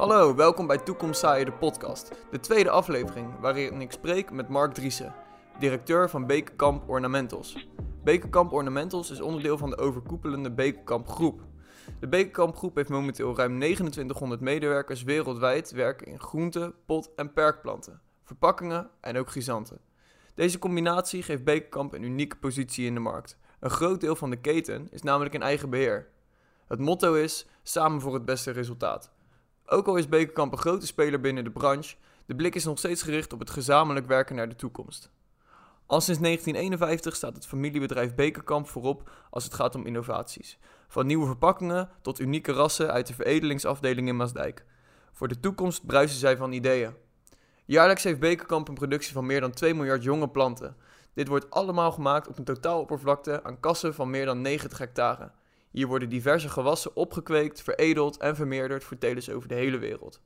Hallo, welkom bij Toekomst Saaien de podcast. De tweede aflevering waarin ik spreek met Mark Driessen, directeur van Bekenkamp Ornamentals. Bekenkamp Ornamentals is onderdeel van de overkoepelende Bekenkamp Groep. De Bekenkamp Groep heeft momenteel ruim 2900 medewerkers wereldwijd werken in groente, pot- en perkplanten, verpakkingen en ook grisanten. Deze combinatie geeft Bekenkamp een unieke positie in de markt. Een groot deel van de keten is namelijk in eigen beheer. Het motto is samen voor het beste resultaat. Ook al is Bekenkamp een grote speler binnen de branche, de blik is nog steeds gericht op het gezamenlijk werken naar de toekomst. Al sinds 1951 staat het familiebedrijf Bekenkamp voorop als het gaat om innovaties. Van nieuwe verpakkingen tot unieke rassen uit de veredelingsafdeling in Maasdijk. Voor de toekomst bruisen zij van ideeën. Jaarlijks heeft Bekenkamp een productie van meer dan 2 miljard jonge planten. Dit wordt allemaal gemaakt op een totaaloppervlakte aan kassen van meer dan 90 hectare. Hier worden diverse gewassen opgekweekt, veredeld en vermeerderd voor telers over de hele wereld.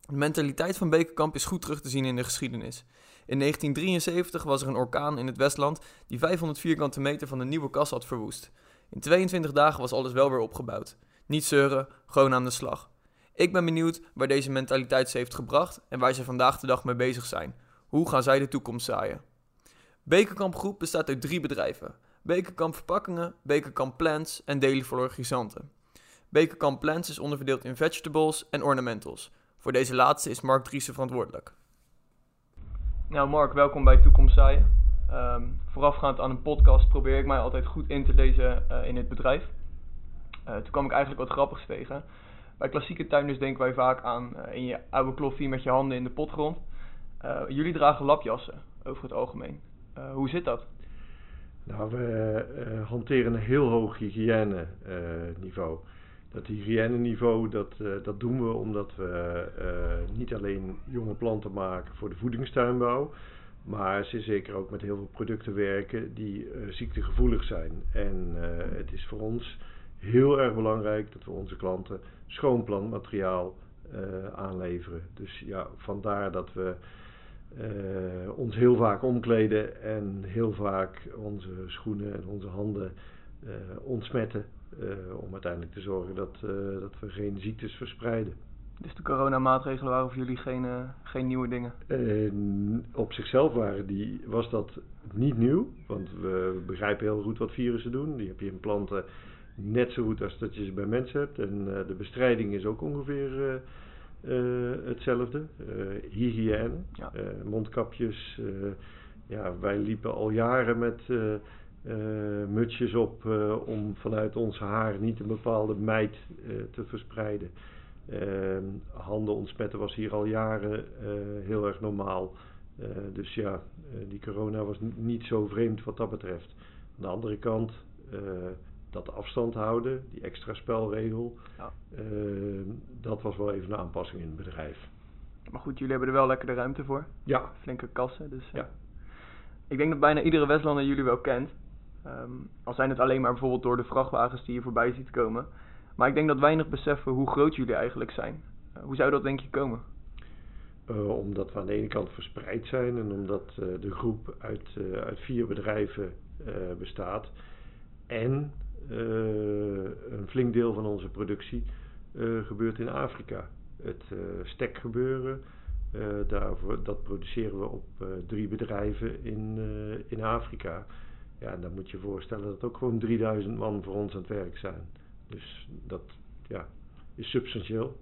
De mentaliteit van Bekenkamp is goed terug te zien in de geschiedenis. In 1973 was er een orkaan in het Westland die 500 vierkante meter van de nieuwe kas had verwoest. In 22 dagen was alles wel weer opgebouwd. Niet zeuren, gewoon aan de slag. Ik ben benieuwd waar deze mentaliteit ze heeft gebracht en waar ze vandaag de dag mee bezig zijn. Hoe gaan zij de toekomst zaaien? Bekenkamp Groep bestaat uit drie bedrijven. Bekenkamp Verpakkingen, Bekenkamp Plants en for Grisanten. Bekenkamp Plants is onderverdeeld in vegetables en ornamentals. Voor deze laatste is Mark Driessen verantwoordelijk. Nou Mark, welkom bij Toekomst Zaaien. Ehm, voorafgaand aan een podcast probeer ik mij altijd goed in te lezen eh, in het bedrijf. Uh, toen kwam ik eigenlijk wat grappigs tegen. Bij klassieke tuinders denken wij vaak aan uh, in je oude kloffie met je handen in de potgrond. jullie dragen lapjassen over het algemeen. hoe zit dat? Nou, we uh, hanteren een heel hoog hygiëne-niveau. dat hygiëne-niveau, dat, uh, dat doen we omdat we niet alleen jonge planten maken voor de voedingstuinbouw, maar ze zeker ook met heel veel producten werken die ziektegevoelig zijn. En het is voor ons heel erg belangrijk dat we onze klanten schoon plantmateriaal aanleveren. Dus ja, vandaar dat we ons heel vaak omkleden en heel vaak onze schoenen en onze handen uh, ontsmetten. Uh, om uiteindelijk te zorgen dat, dat we geen ziektes verspreiden. Dus de coronamaatregelen waren voor jullie geen, geen nieuwe dingen? op zichzelf waren die, was dat niet nieuw. Want we begrijpen heel goed wat virussen doen. Die heb je in planten net zo goed als dat je ze bij mensen hebt. En de bestrijding is ook ongeveer hetzelfde. Uh, hygiëne, ja. uh, mondkapjes. ja, wij liepen al jaren met mutsjes op om vanuit ons haar niet een bepaalde mijt te verspreiden. Handen ontsmetten was hier al jaren heel erg normaal. dus ja, die corona was niet zo vreemd wat dat betreft. Aan de andere kant dat afstand houden, die extra spelregel, ja. uh, dat was wel even een aanpassing in het bedrijf. Maar goed, jullie hebben er wel lekker de ruimte voor. Ja. Flinke kassen, dus... Ja. Ik denk dat bijna iedere Westlander jullie wel kent. Um, al zijn het alleen maar bijvoorbeeld door de vrachtwagens die je voorbij ziet komen. Maar ik denk dat weinig beseffen hoe groot jullie eigenlijk zijn. Uh, hoe zou dat denk je komen? Omdat we aan de ene kant verspreid zijn en omdat de groep uit, uit vier bedrijven bestaat. En een flink deel van onze productie uh, gebeurt in Afrika. Het uh, stekgebeuren, daarvoor, dat produceren we op drie bedrijven in, in Afrika. Ja, en dan moet je je voorstellen dat ook gewoon 3000 man voor ons aan het werk zijn. Dus dat ja, is substantieel.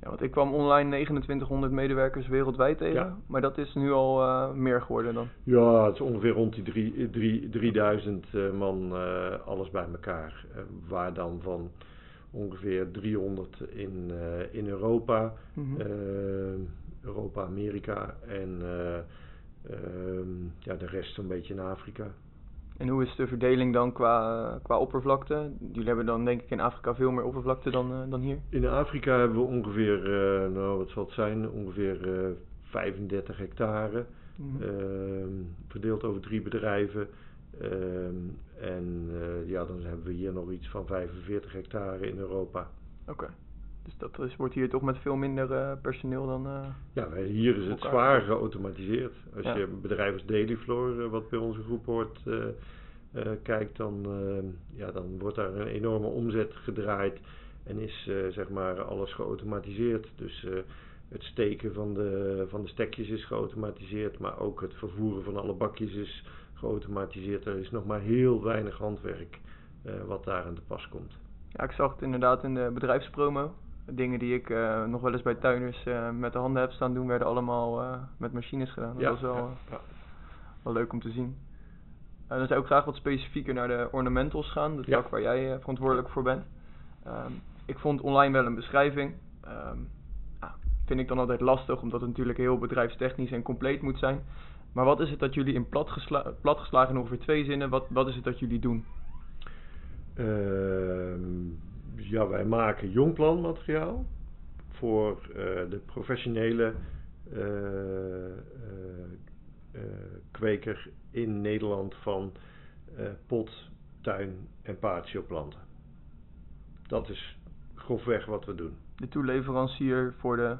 Ja, want ik kwam online 2900 medewerkers wereldwijd tegen, ja. maar dat is nu al uh, meer geworden dan? Ja, het is ongeveer rond die drie, drie, 3000 uh, man uh, alles bij elkaar. waar dan van ongeveer 300 in, in Europa, mm -hmm. Europa, Amerika en ehm, ja, de rest een beetje in Afrika. En hoe is de verdeling dan qua, qua oppervlakte? Jullie hebben dan denk ik in Afrika veel meer oppervlakte dan, uh, dan hier? In Afrika hebben we ongeveer, uh, nou wat zal het zijn, ongeveer uh, 35 hectare. Mm -hmm. verdeeld over drie bedrijven. Ehm, en eh, ja, dan hebben we hier nog iets van 45 hectare in Europa. Oké. Okay. Dus dat is, wordt hier toch met veel minder uh, personeel dan. Uh, ja, hier is het zwaar geautomatiseerd. Als ja. je bedrijf als Dailyfloor, uh, wat bij onze groep hoort, kijkt, dan, ja, dan wordt daar een enorme omzet gedraaid. En is zeg maar alles geautomatiseerd. Dus het steken van de, van de stekjes is geautomatiseerd, maar ook het vervoeren van alle bakjes is geautomatiseerd. Er is nog maar heel weinig handwerk wat daar aan de pas komt. Ja, ik zag het inderdaad in de bedrijfspromo. Dingen die ik uh, nog wel eens bij tuiners uh, met de handen heb staan doen, werden allemaal uh, met machines gedaan. Dat ja, was wel, ja, ja. wel leuk om te zien. dan zou ik graag wat specifieker naar de ornamentals gaan, de tak waar jij verantwoordelijk voor bent. Um, ik vond online wel een beschrijving. Um, vind ik dan altijd lastig, omdat het natuurlijk heel bedrijfstechnisch en compleet moet zijn. Maar wat is het dat jullie in platgesla platgeslagen in ongeveer twee zinnen, wat, wat is het dat jullie doen? Ehm, ja, wij maken jongplanmateriaal voor uh, de professionele uh, kweker in Nederland van pot, tuin en paardenshowplanten. Dat is grofweg wat we doen. De toeleverancier voor de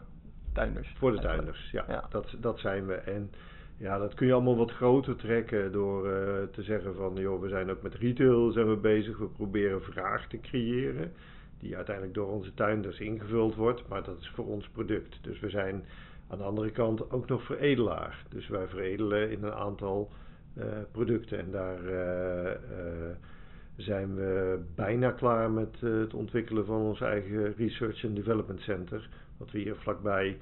tuinders? Voor de tuinders, ja. ja. Dat, dat zijn we. En ja, dat kun je allemaal wat groter trekken door uh, te zeggen van, joh, we zijn ook met retail zijn we bezig. We proberen vraag te creëren die uiteindelijk door onze tuinders ingevuld wordt, maar dat is voor ons product. Dus we zijn aan de andere kant ook nog veredelaar. Dus wij veredelen in een aantal uh, producten en daar uh, zijn we bijna klaar met het ontwikkelen van ons eigen Research and Development Center, wat we hier vlakbij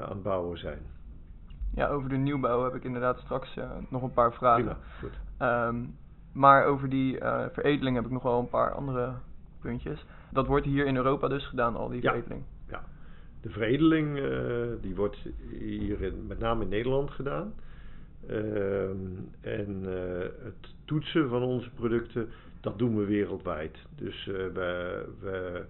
aan het bouwen zijn. Ja, over de nieuwbouw heb ik inderdaad straks uh, nog een paar vragen. Prima. Um, maar over die uh, veredeling heb ik nog wel een paar andere puntjes. Dat wordt hier in Europa dus gedaan, al die ja, veredeling? Ja, de veredeling uh, die wordt hier in, met name in Nederland gedaan. Ehm, en het toetsen van onze producten, dat doen we wereldwijd. Dus we, we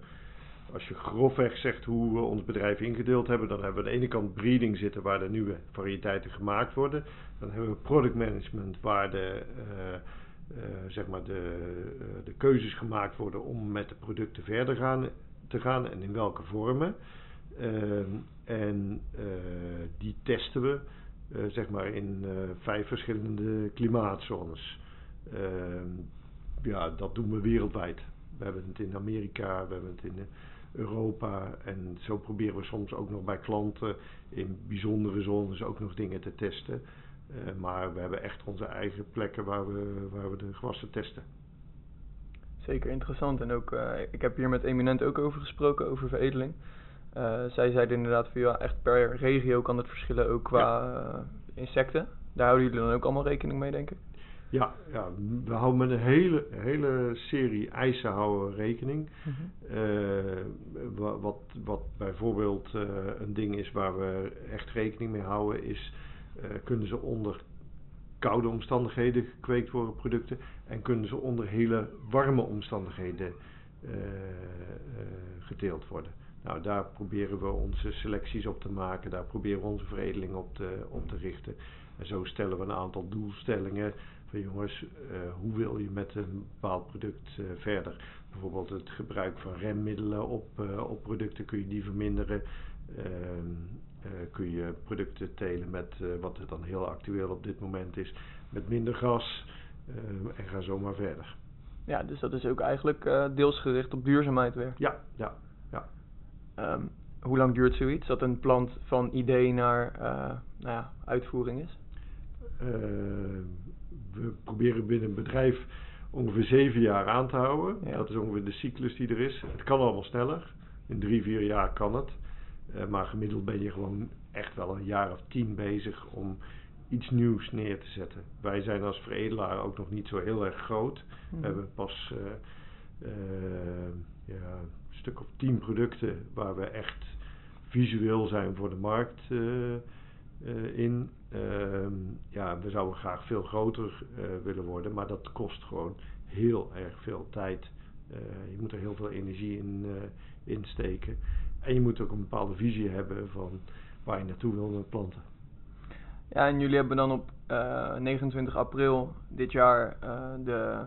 als je grofweg zegt hoe we ons bedrijf ingedeeld hebben, dan hebben we aan de ene kant breeding zitten waar de nieuwe variëteiten gemaakt worden. Dan hebben we product management waar de, uh, uh, zeg maar de, uh, de keuzes gemaakt worden om met de producten verder gaan, te gaan en in welke vormen. Ehm, en die testen we zeg maar in vijf verschillende klimaatzones. Ehm, ja, dat doen we wereldwijd. We hebben het in Amerika, we hebben het in Europa. En zo proberen we soms ook nog bij klanten in bijzondere zones ook nog dingen te testen. Uh, maar we hebben echt onze eigen plekken waar we, waar we de gewassen testen. Zeker interessant. En ook, uh, ik heb hier met Eminent ook over gesproken, over veredeling. Uh, zij zeiden inderdaad van ja, echt per regio kan het verschillen ook qua ja. insecten. Daar houden jullie dan ook allemaal rekening mee, denk ik? Ja, ja, we houden met een hele, hele serie eisen houden rekening. Mhm. uh, wat, wat bijvoorbeeld uh, een ding is waar we echt rekening mee houden, is uh, kunnen ze onder koude omstandigheden gekweekt worden producten en kunnen ze onder hele warme omstandigheden geteeld worden. Nou, daar proberen we onze selecties op te maken, daar proberen we onze veredeling op te, op te richten. En zo stellen we een aantal doelstellingen van jongens, uh, hoe wil je met een bepaald product uh, verder? Bijvoorbeeld het gebruik van remmiddelen op, uh, op producten, kun je die verminderen? Ehm, kun je producten telen met wat er dan heel actueel op dit moment is, met minder gas ehm, en ga zo maar verder. Ja, dus dat is ook eigenlijk deels gericht op duurzaamheid weer. Ja, ja, ja. Um, hoe lang duurt zoiets? Dat een plant van idee naar nou ja, uitvoering is? Ehm, we proberen binnen een bedrijf ongeveer zeven jaar aan te houden. Dat is ongeveer de cyclus die er is. Het kan allemaal sneller. In drie, vier jaar kan het. Uh, maar gemiddeld ben je gewoon echt wel een jaar of tien bezig om iets nieuws neer te zetten. Wij zijn als veredelaar ook nog niet zo heel erg groot. We hmm. hebben pas uh, uh, ja, een stuk of tien producten waar we echt visueel zijn voor de markt in. Ehm, ja, we zouden graag veel groter uh, willen worden, maar dat kost gewoon heel erg veel tijd. Uh, je moet er heel veel energie in, in steken. En je moet ook een bepaalde visie hebben van waar je naartoe wil met planten. Ja, en jullie hebben dan op 29 april dit jaar de,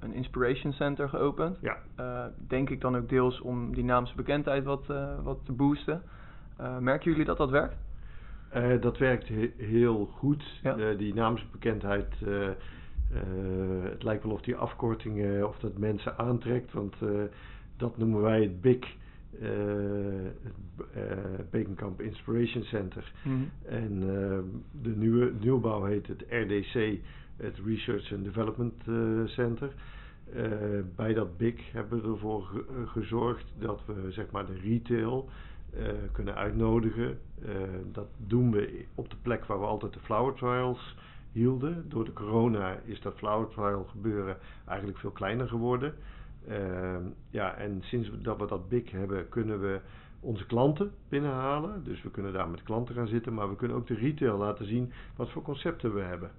een Inspiration Center geopend. Ja. denk ik dan ook deels om die naamsbekendheid wat, wat te boosten. merken jullie dat dat werkt? Uh, dat werkt he heel goed. Ja. Uh, die naamsbekendheid, uh, het lijkt wel of die afkortingen, of dat mensen aantrekt. Want dat noemen wij het BIC, het Bekenkamp Inspiration Center. Mhm. En de nieuwe nieuwbouw heet het RDC, het Research and Development Center. bij dat BIC hebben we ervoor gezorgd dat we zeg maar de retail kunnen uitnodigen. dat doen we op de plek waar we altijd de flower trials hielden. Door de corona is dat flower trial gebeuren eigenlijk veel kleiner geworden. Ehm, ja, en sinds dat we dat big hebben, kunnen we onze klanten binnenhalen. Dus we kunnen daar met klanten gaan zitten, maar we kunnen ook de retail laten zien wat voor concepten we hebben.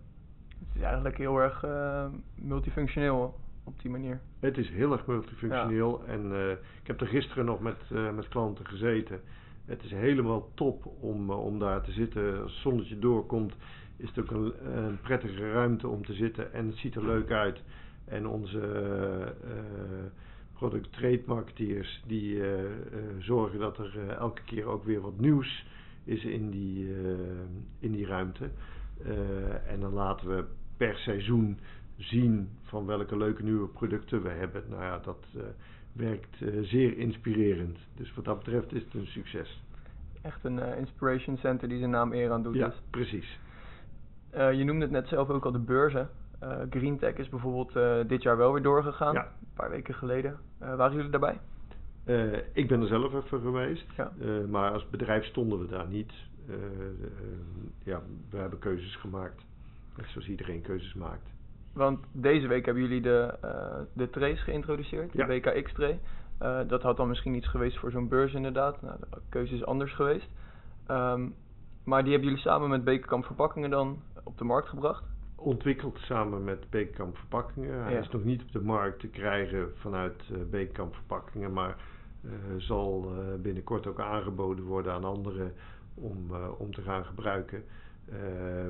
Het is eigenlijk heel erg uh, multifunctioneel op die manier. Het is heel erg multifunctioneel en uh, ik heb er gisteren nog met, uh, met klanten gezeten. Het is helemaal top om, om daar te zitten. Als het zonnetje doorkomt, is het ook een, een, prettige ruimte om te zitten en het ziet er leuk uit. En onze product trade marketeers die uh, zorgen dat er elke keer ook weer wat nieuws is in die, in die ruimte. en dan laten we per seizoen zien van welke leuke nieuwe producten we hebben. Nou ja, dat werkt zeer inspirerend. Dus wat dat betreft is het een succes. Echt een inspiration center die zijn naam eer aan doet. Ja, dus. precies. Je noemde het net zelf ook al de beurzen. GreenTech is bijvoorbeeld dit jaar wel weer doorgegaan. Ja. Een paar weken geleden. waren jullie daarbij? ik ben er zelf even geweest. Ja. maar als bedrijf stonden we daar niet. ja, we hebben keuzes gemaakt. Net zoals iedereen keuzes maakt. Want deze week hebben jullie de, de trace geïntroduceerd. Ja. De WKX-tray. dat had dan misschien iets geweest voor zo'n beurs inderdaad. Nou, de keuze is anders geweest. Um, maar die hebben jullie samen met Bekerkamp Verpakkingen dan op de markt gebracht? Ontwikkeld samen met Bekerkamp Verpakkingen. Hij Ja. is nog niet op de markt te krijgen vanuit uh, Verpakkingen, maar uh, zal uh, binnenkort ook aangeboden worden aan anderen om, om te gaan gebruiken.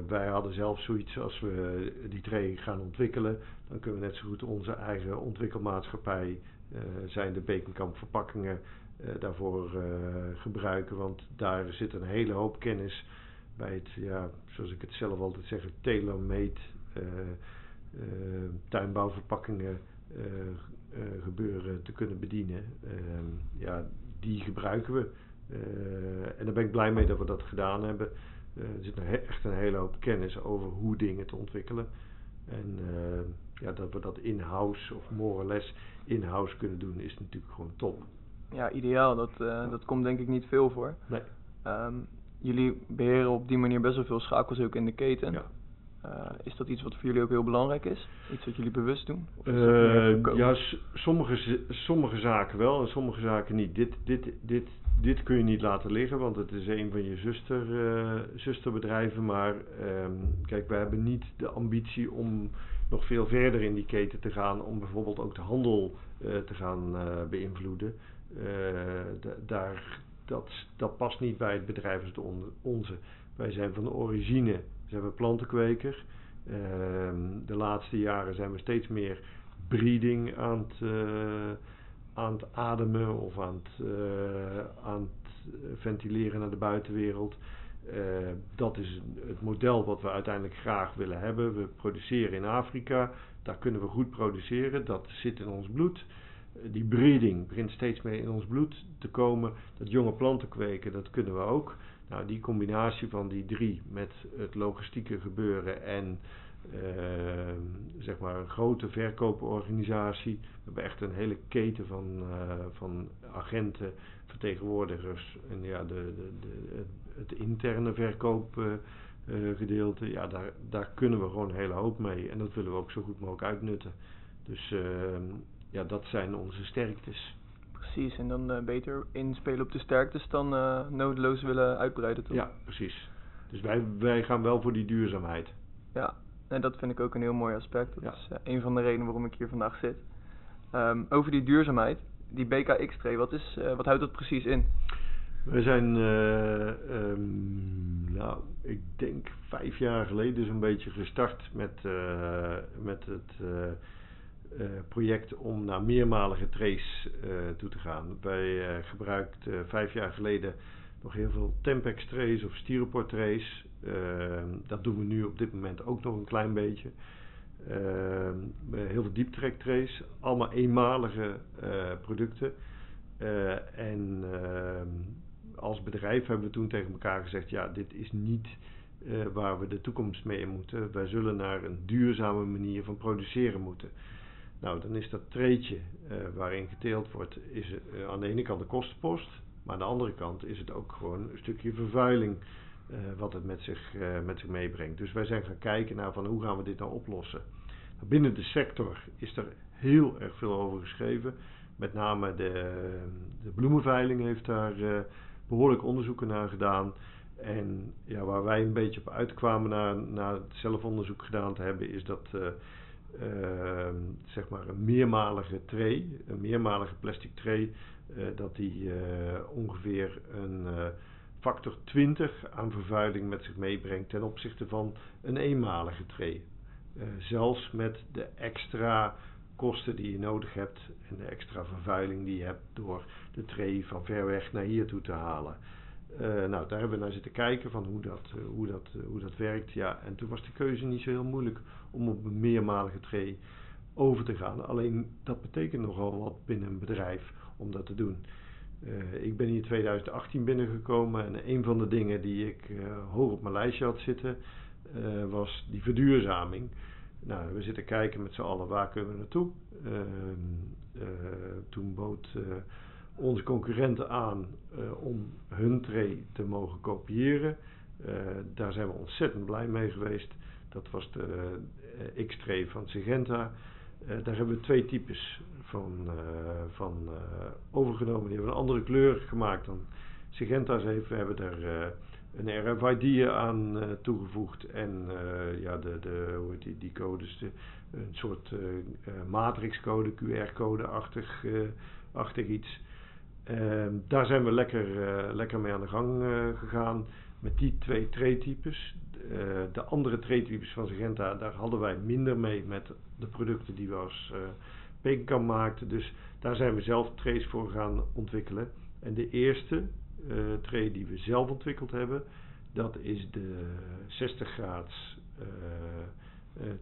Wij hadden zelf zoiets als we die tray gaan ontwikkelen, dan kunnen we net zo goed onze eigen ontwikkelmaatschappij, zijn de Bekenkamp Verpakkingen, daarvoor gebruiken. Want daar zit een hele hoop kennis bij het, ja, zoals ik het zelf altijd zeg, tailor-made tuinbouwverpakkingen gebeuren te kunnen bedienen. Ehm, ja, die gebruiken we. en daar ben ik blij mee dat we dat gedaan hebben. Er zit een echt een hele hoop kennis over hoe dingen te ontwikkelen. En ja, dat we dat in-house of more or less in-house kunnen doen is natuurlijk gewoon top. Ja, ideaal. Dat, dat komt denk ik niet veel voor. Nee. Um, jullie beheren op die manier best wel veel schakels ook in de keten. Ja. Uh, is dat iets wat voor jullie ook heel belangrijk is? Iets wat jullie bewust doen? Uh, ja, sommige, sommige zaken wel en sommige zaken niet. Dit, dit, dit, dit kun je niet laten liggen, want het is een van je zuster, uh, zusterbedrijven. Maar um, kijk, wij hebben niet de ambitie om nog veel verder in die keten te gaan. Om bijvoorbeeld ook de handel te gaan beïnvloeden. daar, dat, past niet bij het bedrijf als de onze. Wij zijn van de origine, zijn we plantenkweker. Uh, de laatste jaren zijn we steeds meer breeding aan het, aan het ademen of aan het, uh, aan het ventileren naar de buitenwereld. dat is het model wat we uiteindelijk graag willen hebben. We produceren in Afrika, daar kunnen we goed produceren, dat zit in ons bloed die breeding begint steeds meer in ons bloed te komen. Dat jonge planten kweken, dat kunnen we ook. Nou, die combinatie van die drie met het logistieke gebeuren en zeg maar een grote verkooporganisatie. We hebben echt een hele keten van, uh, van agenten, vertegenwoordigers en ja, de, de, de, het interne verkoopgedeelte. Uh, ja, daar, daar kunnen we gewoon een hele hoop mee en dat willen we ook zo goed mogelijk uitnutten. Dus ehm, ja, dat zijn onze sterktes. Precies, en dan uh, beter inspelen op de sterktes dan uh, nodeloos willen uitbreiden, toch? Ja, precies. Dus wij, wij gaan wel voor die duurzaamheid. Ja, en dat vind ik ook een heel mooi aspect. Dat Ja. is uh, een van de redenen waarom ik hier vandaag zit. Um, over die duurzaamheid, die BKX-tray, wat, is, uh, wat houdt dat precies in? We zijn, um, nou, ik denk vijf jaar geleden zo'n beetje gestart met, met het uh, project om naar meermalige uh, toe te gaan. Wij gebruikten vijf jaar geleden nog heel veel Tempex trace of styropor trace. Dat doen we nu op dit moment ook nog een klein beetje. Ehm, heel veel dieptrektrays, allemaal eenmalige producten. en ehm, als bedrijf hebben we toen tegen elkaar gezegd: ja, dit is niet waar we de toekomst mee in moeten. Wij zullen naar een duurzame manier van produceren moeten. Nou, dan is dat treetje waarin geteeld wordt, is aan de ene kant de kostenpost, maar aan de andere kant is het ook gewoon een stukje vervuiling wat het met zich, met zich meebrengt. Dus wij zijn gaan kijken naar van hoe gaan we dit nou oplossen. Binnen de sector is er heel erg veel over geschreven. Met name de, de bloemenveiling heeft daar behoorlijk onderzoeken naar gedaan. En ja, waar wij een beetje op uitkwamen na, na het zelfonderzoek gedaan te hebben, is dat Ehm, zeg maar een meermalige tray, een meermalige plastic tray, dat die eh, ongeveer een factor 20 aan vervuiling met zich meebrengt ten opzichte van een eenmalige tray. zelfs met de extra kosten die je nodig hebt en de extra vervuiling die je hebt door de tray van ver weg naar hier toe te halen. nou, daar hebben we naar zitten kijken van hoe dat, hoe, dat, hoe dat werkt. Ja, en toen was de keuze niet zo heel moeilijk om op een meermalige tray over te gaan. Alleen dat betekent nogal wat binnen een bedrijf om dat te doen. Uh, ik ben hier 2018 binnengekomen en een van de dingen die ik uh, hoog op mijn lijstje had zitten uh, was die verduurzaming. Nou, we zitten kijken met z'n allen waar kunnen we naartoe. Ehm, toen bood onze concurrenten aan om hun tray te mogen kopiëren. daar zijn we ontzettend blij mee geweest. Dat was de X-tray van Sigenta. Daar hebben we twee types van, uh, van overgenomen. Die hebben een andere kleur gemaakt dan Sigenta's heeft. We hebben er een RFID aan toegevoegd. En ja, de, de, hoe heet die, die codes, de, een soort matrixcode, QR-code-achtig achtig iets. Ehm, daar zijn we lekker, lekker mee aan de gang gegaan met die twee tray-types. Uh, de andere trade van Sigenta, daar hadden wij minder mee met de producten die we als Pekenkamp maakten. Dus daar zijn we zelf trays voor gaan ontwikkelen. En de eerste uh, tray die we zelf ontwikkeld hebben, dat is de 60 graads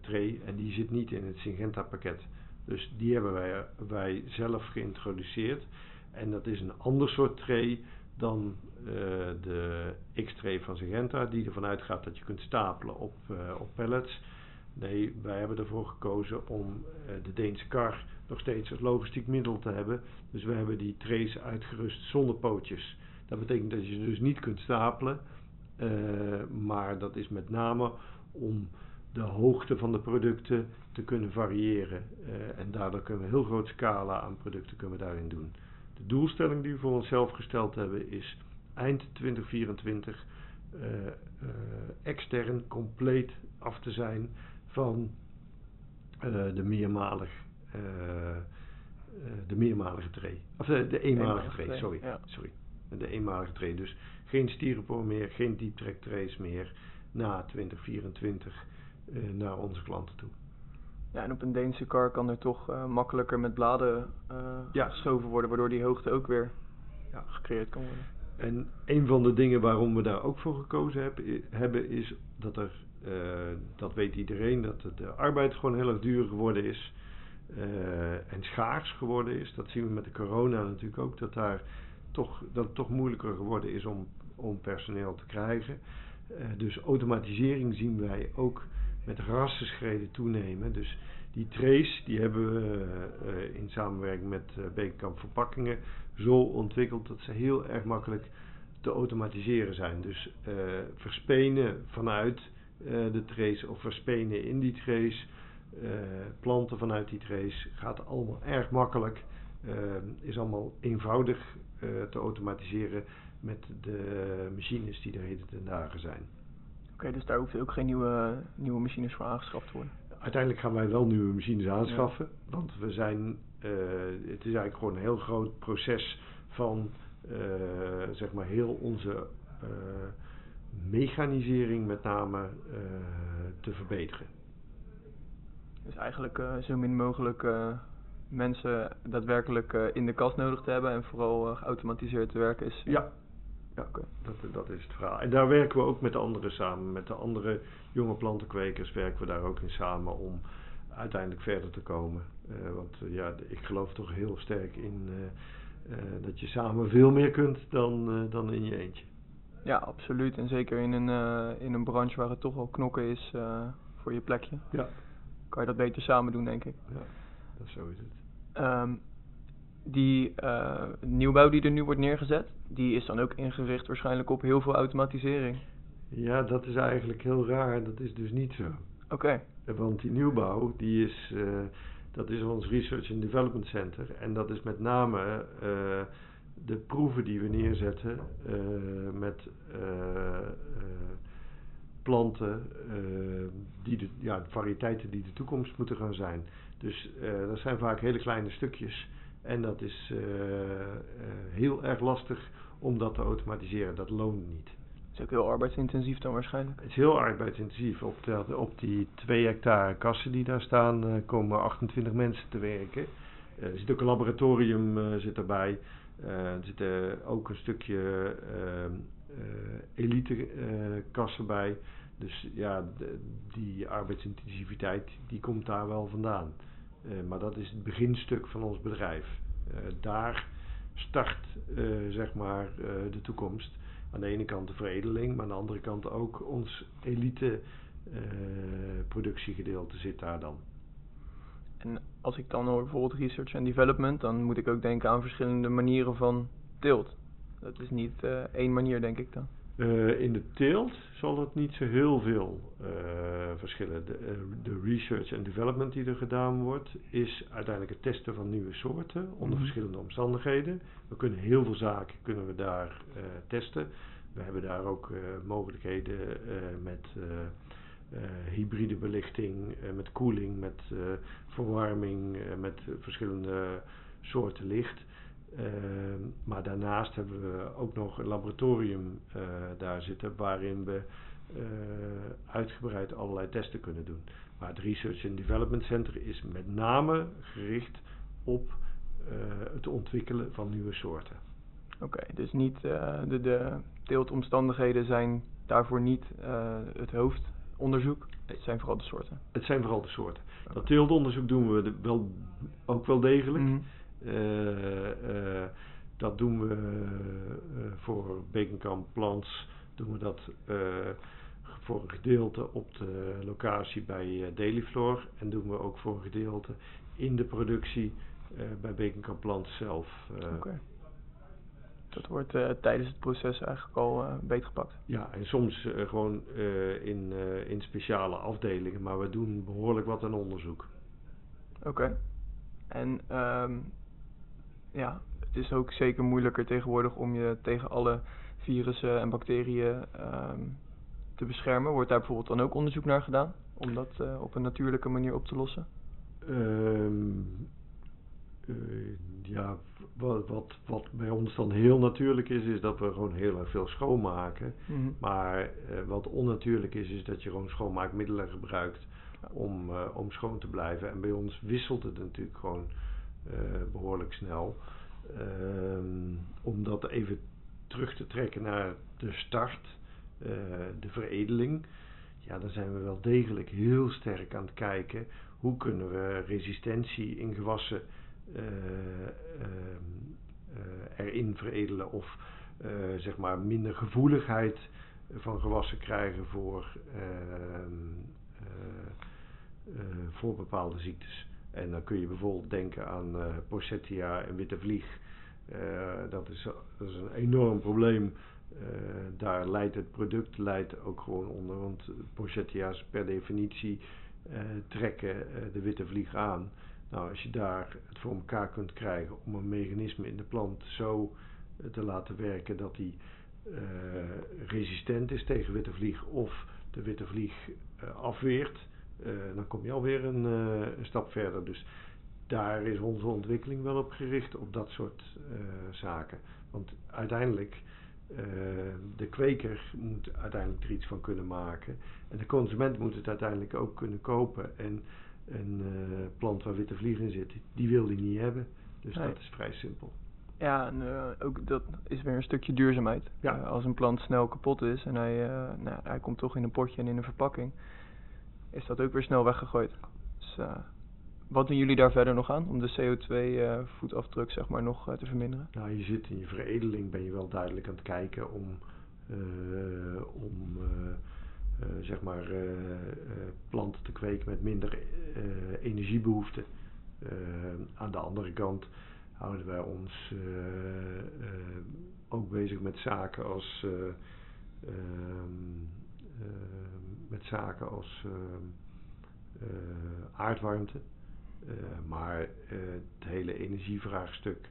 tray. En die zit niet in het Syngenta pakket. Dus die hebben wij, wij zelf geïntroduceerd. En dat is een ander soort tray dan de X-tray van Syngenta, die ervan uitgaat dat je kunt stapelen op, op pallets. Nee, wij hebben ervoor gekozen om uh, de Deense kar nog steeds als logistiek middel te hebben. Dus we hebben die trays uitgerust zonder pootjes. Dat betekent dat je ze dus niet kunt stapelen. maar dat is met name om de hoogte van de producten te kunnen variëren. en daardoor kunnen we heel groot scala aan producten kunnen daarin doen. De doelstelling die we voor onszelf gesteld hebben is eind 2024 uh, uh, extern compleet af te zijn van uh, de meermalig de meermalige tray. Of de, de eenmalige tray, sorry. Ja. sorry. De eenmalige tray. Dus geen styropoor meer, geen deep track trays meer na 2024 naar onze klanten toe. Ja, en op een Deense kar kan er toch uh, makkelijker met bladen uh, ja. geschoven worden, waardoor die hoogte ook weer ja. gecreëerd kan worden. En een van de dingen waarom we daar ook voor gekozen heb, hebben is dat er, uh, dat weet iedereen, dat de arbeid gewoon heel erg duur geworden is en schaars geworden is. Dat zien we met de corona natuurlijk ook, dat, daar toch, dat het toch moeilijker geworden is om, om personeel te krijgen. dus automatisering zien wij ook met rassenschreden toenemen. Dus die trace die hebben we in samenwerking met Bekenkamp Verpakkingen zo ontwikkeld dat ze heel erg makkelijk te automatiseren zijn. Dus uh, verspenen vanuit de trace of verspenen in die trace, planten vanuit die trace gaat allemaal erg makkelijk. is allemaal eenvoudig te automatiseren met de machines die er heden ten dagen zijn. Oké, dus daar hoeft ook geen nieuwe, nieuwe machines voor aangeschaft te worden? Uiteindelijk gaan wij wel nieuwe machines aanschaffen. Want we zijn, het is eigenlijk gewoon een heel groot proces van uh, zeg maar heel onze uh, mechanisering met name te verbeteren. Dus eigenlijk zo min mogelijk mensen daadwerkelijk in de kast nodig te hebben en vooral geautomatiseerd te werken is. Ja, ja, dat, dat is het verhaal. En daar werken we ook met anderen samen. Met de andere jonge plantenkwekers werken we daar ook in samen om uiteindelijk verder te komen. want ja, ik geloof toch heel sterk in dat je samen veel meer kunt dan, dan in je eentje. Ja, absoluut. En zeker in een, in een branche waar het toch wel knokken is voor je plekje. Ja. Kan je dat beter samen doen, denk ik. Ja, dat zo is het. Ehm, die uh, nieuwbouw die er nu wordt neergezet, die is dan ook ingericht waarschijnlijk op heel veel automatisering. Ja, dat is eigenlijk heel raar. Dat is dus niet zo. Oké. Want die nieuwbouw, die is, uh, dat is ons Research and Development Center. En dat is met name uh, de proeven die we neerzetten met planten, die de, ja, variëteiten die de toekomst moeten gaan zijn. Dus dat zijn vaak hele kleine stukjes. En dat is heel erg lastig om dat te automatiseren. Dat loont niet. Is ook heel arbeidsintensief dan waarschijnlijk? Het is heel arbeidsintensief. Op, op die 2 hectare kassen die daar staan uh, komen 28 mensen te werken. er zit ook een laboratorium zit erbij. er zit ook een stukje elite kassen bij. Dus ja, die arbeidsintensiviteit die komt daar wel vandaan. Maar dat is het beginstuk van ons bedrijf. Daar start zeg maar de toekomst. Aan de ene kant de veredeling, maar aan de andere kant ook ons elite productiegedeelte zit daar dan. En als ik dan hoor bijvoorbeeld research en development, dan moet ik ook denken aan verschillende manieren van teelt. Dat is niet één manier, denk ik dan. Uh, in de teelt zal het niet zo heel veel uh, verschillen. De, uh, de, research en development die er gedaan wordt, is uiteindelijk het testen van nieuwe soorten onder mm. verschillende omstandigheden. We kunnen heel veel zaken kunnen we daar testen. We hebben daar ook mogelijkheden met hybride belichting, met koeling, met verwarming, met verschillende soorten licht. Ehm, maar daarnaast hebben we ook nog een laboratorium uh, daar zitten waarin we uh, uitgebreid allerlei testen kunnen doen. Maar het Research and Development Center is met name gericht op uh, het ontwikkelen van nieuwe soorten. Oké, dus niet de, de teeltomstandigheden zijn daarvoor niet het hoofdonderzoek. Het zijn vooral de soorten. Het zijn vooral de soorten. Dat teeltonderzoek doen we wel, ook wel degelijk. Mm -hmm. Uh, dat doen we uh, voor Bekenkamp Plants, doen we dat voor een gedeelte op de locatie bij Dailyfloor en doen we ook voor een gedeelte in de productie bij Bekenkamp Plants zelf. Okay. Dat wordt tijdens het proces eigenlijk al beetgepakt. Ja, en soms gewoon in, in speciale afdelingen, maar we doen behoorlijk wat aan onderzoek. Oké. En um, ja, het is ook zeker moeilijker tegenwoordig om je tegen alle virussen en bacteriën um, te beschermen. Wordt daar bijvoorbeeld dan ook onderzoek naar gedaan om dat uh, op een natuurlijke manier op te lossen? Um, uh, ja, wat, wat, wat bij ons dan heel natuurlijk is, is dat we gewoon heel erg veel schoonmaken. Mm -hmm. Maar uh, wat onnatuurlijk is, is dat je gewoon schoonmaakmiddelen gebruikt om, om schoon te blijven. En bij ons wisselt het natuurlijk gewoon behoorlijk snel. Um, om dat even terug te trekken naar de start, uh, de veredeling. Ja, dan zijn we wel degelijk heel sterk aan het kijken hoe kunnen we resistentie in gewassen uh, erin veredelen of zeg maar minder gevoeligheid van gewassen krijgen voor, ehm, voor bepaalde ziektes. En dan kun je bijvoorbeeld denken aan uh, en witte vlieg. Uh, dat, is, een enorm probleem. Uh, daar leidt het product leidt ook gewoon onder. Want Posettia's per definitie trekken de witte vlieg aan. Nou, als je daar het voor elkaar kunt krijgen om een mechanisme in de plant zo te laten werken dat die resistent is tegen witte vlieg of de witte vlieg afweert dan kom je alweer een, uh, een stap verder. Dus daar is onze ontwikkeling wel op gericht, op dat soort uh, zaken. Want uiteindelijk, de kweker moet uiteindelijk er iets van kunnen maken. En de consument moet het uiteindelijk ook kunnen kopen. En een plant waar witte vlieg in zit, die wil die niet hebben. Dus nee. dat is vrij simpel. Ja, en ook dat is weer een stukje duurzaamheid. Ja. als een plant snel kapot is en hij, nou, hij komt toch in een potje en in een verpakking is dat ook weer snel weggegooid. Dus Dus wat doen jullie daar verder nog aan om de CO2-voetafdruk zeg maar, nog te verminderen? Nou, je zit in je veredeling, ben je wel duidelijk aan het kijken om, om zeg maar, planten te kweken met minder energiebehoefte. aan de andere kant houden wij ons ook bezig met zaken als ehm, met zaken als ehm, eh, aardwarmte. Eh, maar eh, het hele energievraagstuk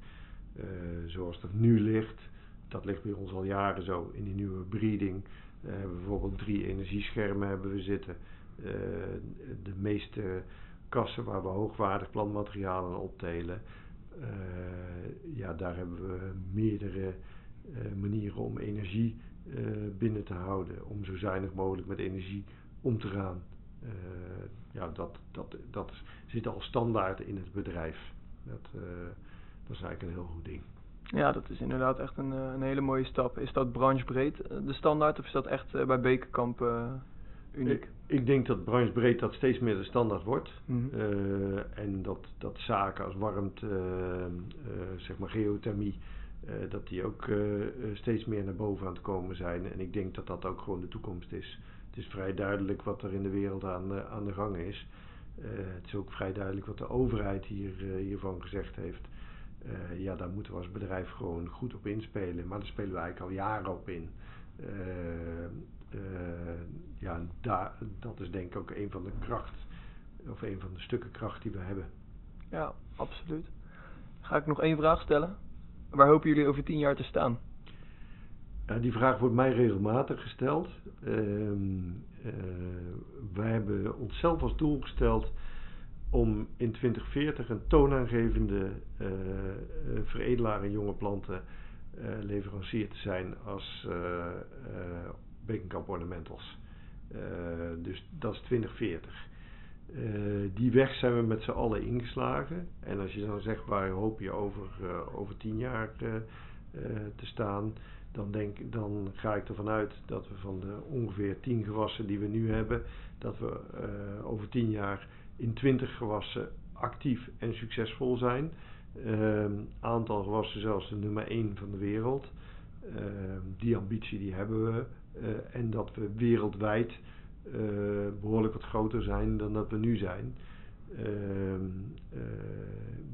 zoals dat nu ligt, dat ligt bij ons al jaren zo in die nieuwe breeding. We hebben bijvoorbeeld drie energieschermen hebben we zitten. de meeste kassen waar we hoogwaardig plantmateriaal aan optelen. ja, daar hebben we meerdere manieren om energie binnen te houden. Om zo zuinig mogelijk met energie om te gaan. Eh, ja, dat, dat, dat zit al standaard in het bedrijf. Dat, eh, dat is eigenlijk een heel goed ding. Ja, dat is inderdaad echt een, een hele mooie stap. Is dat branchebreed de standaard of is dat echt bij Bekenkamp uniek? Ik, ik, denk dat branchebreed dat steeds meer de standaard wordt. Mhm. en dat, dat zaken als warmte, zeg maar geothermie, uh, dat die ook uh, steeds meer naar boven aan het komen zijn. En ik denk dat dat ook gewoon de toekomst is. Het is vrij duidelijk wat er in de wereld aan, aan de gang is. het is ook vrij duidelijk wat de overheid hier, hiervan gezegd heeft. ja, daar moeten we als bedrijf gewoon goed op inspelen. Maar daar spelen we eigenlijk al jaren op in. ja, dat is denk ik ook een van de kracht, of een van de stukken kracht die we hebben. Ja, absoluut. Ga ik nog één vraag stellen? Waar hopen jullie over tien jaar te staan? die vraag wordt mij regelmatig gesteld. Uh, wij hebben onszelf als doel gesteld om in 2040 een toonaangevende uh, veredelaar in jonge planten leverancier te zijn als Bekenkamp Ornamentals. dus dat is 2040. Uh, die weg zijn we met z'n allen ingeslagen. En als je dan zegt waar hoop je over, uh, over tien jaar uh, te staan, dan, denk, dan ga ik ervan uit dat we van de ongeveer tien gewassen die we nu hebben, dat we over tien jaar in twintig gewassen actief en succesvol zijn. Ehm, aantal gewassen zelfs de nummer één van de wereld. Ehm, die ambitie die hebben we. en dat we wereldwijd behoorlijk wat groter zijn dan dat we nu zijn. Uh,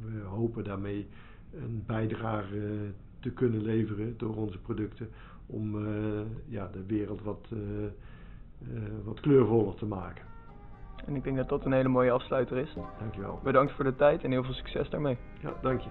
we hopen daarmee een bijdrage te kunnen leveren door onze producten om ja, de wereld wat, wat kleurvoller te maken. En ik denk dat dat een hele mooie afsluiter is. Dankjewel. Bedankt voor de tijd en heel veel succes daarmee. Ja, dank je.